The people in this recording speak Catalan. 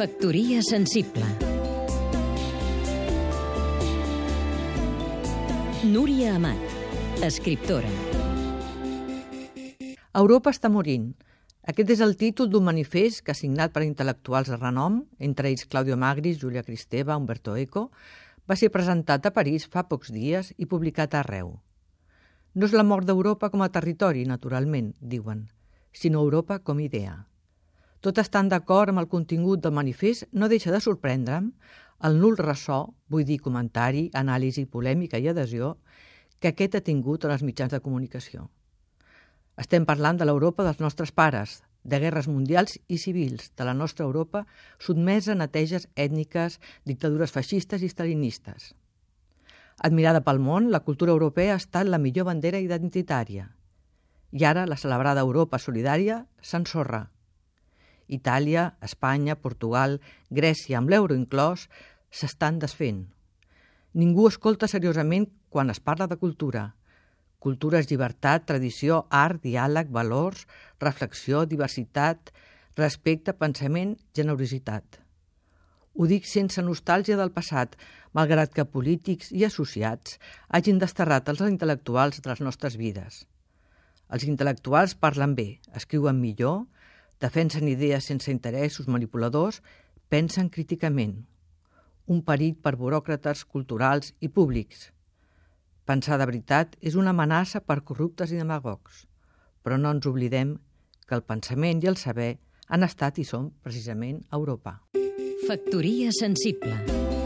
Factoria sensible Núria Amat, escriptora Europa està morint. Aquest és el títol d'un manifest que, signat per intel·lectuals de renom, entre ells Claudio Magris, Julia Cristeva, Umberto Eco, va ser presentat a París fa pocs dies i publicat arreu. No és la mort d'Europa com a territori, naturalment, diuen, sinó Europa com a idea. Tot estant d'acord amb el contingut del manifest, no deixa de sorprendre'm el nul ressò, vull dir comentari, anàlisi, polèmica i adhesió, que aquest ha tingut en els mitjans de comunicació. Estem parlant de l'Europa dels nostres pares, de guerres mundials i civils, de la nostra Europa sotmesa a neteges ètniques, dictadures feixistes i stalinistes. Admirada pel món, la cultura europea ha estat la millor bandera identitària. I ara la celebrada Europa solidària s'ensorra. Itàlia, Espanya, Portugal, Grècia, amb l'euro inclòs, s'estan desfent. Ningú escolta seriosament quan es parla de cultura – Cultura és llibertat, tradició, art, diàleg, valors, reflexió, diversitat, respecte, pensament, generositat. Ho dic sense nostàlgia del passat, malgrat que polítics i associats hagin desterrat els intel·lectuals de les nostres vides. Els intel·lectuals parlen bé, escriuen millor, defensen idees sense interessos manipuladors, pensen críticament. Un perill per buròcrates culturals i públics – Pensar de veritat és una amenaça per corruptes i demagogs, però no ens oblidem que el pensament i el saber han estat i són precisament a Europa. Factoria sensible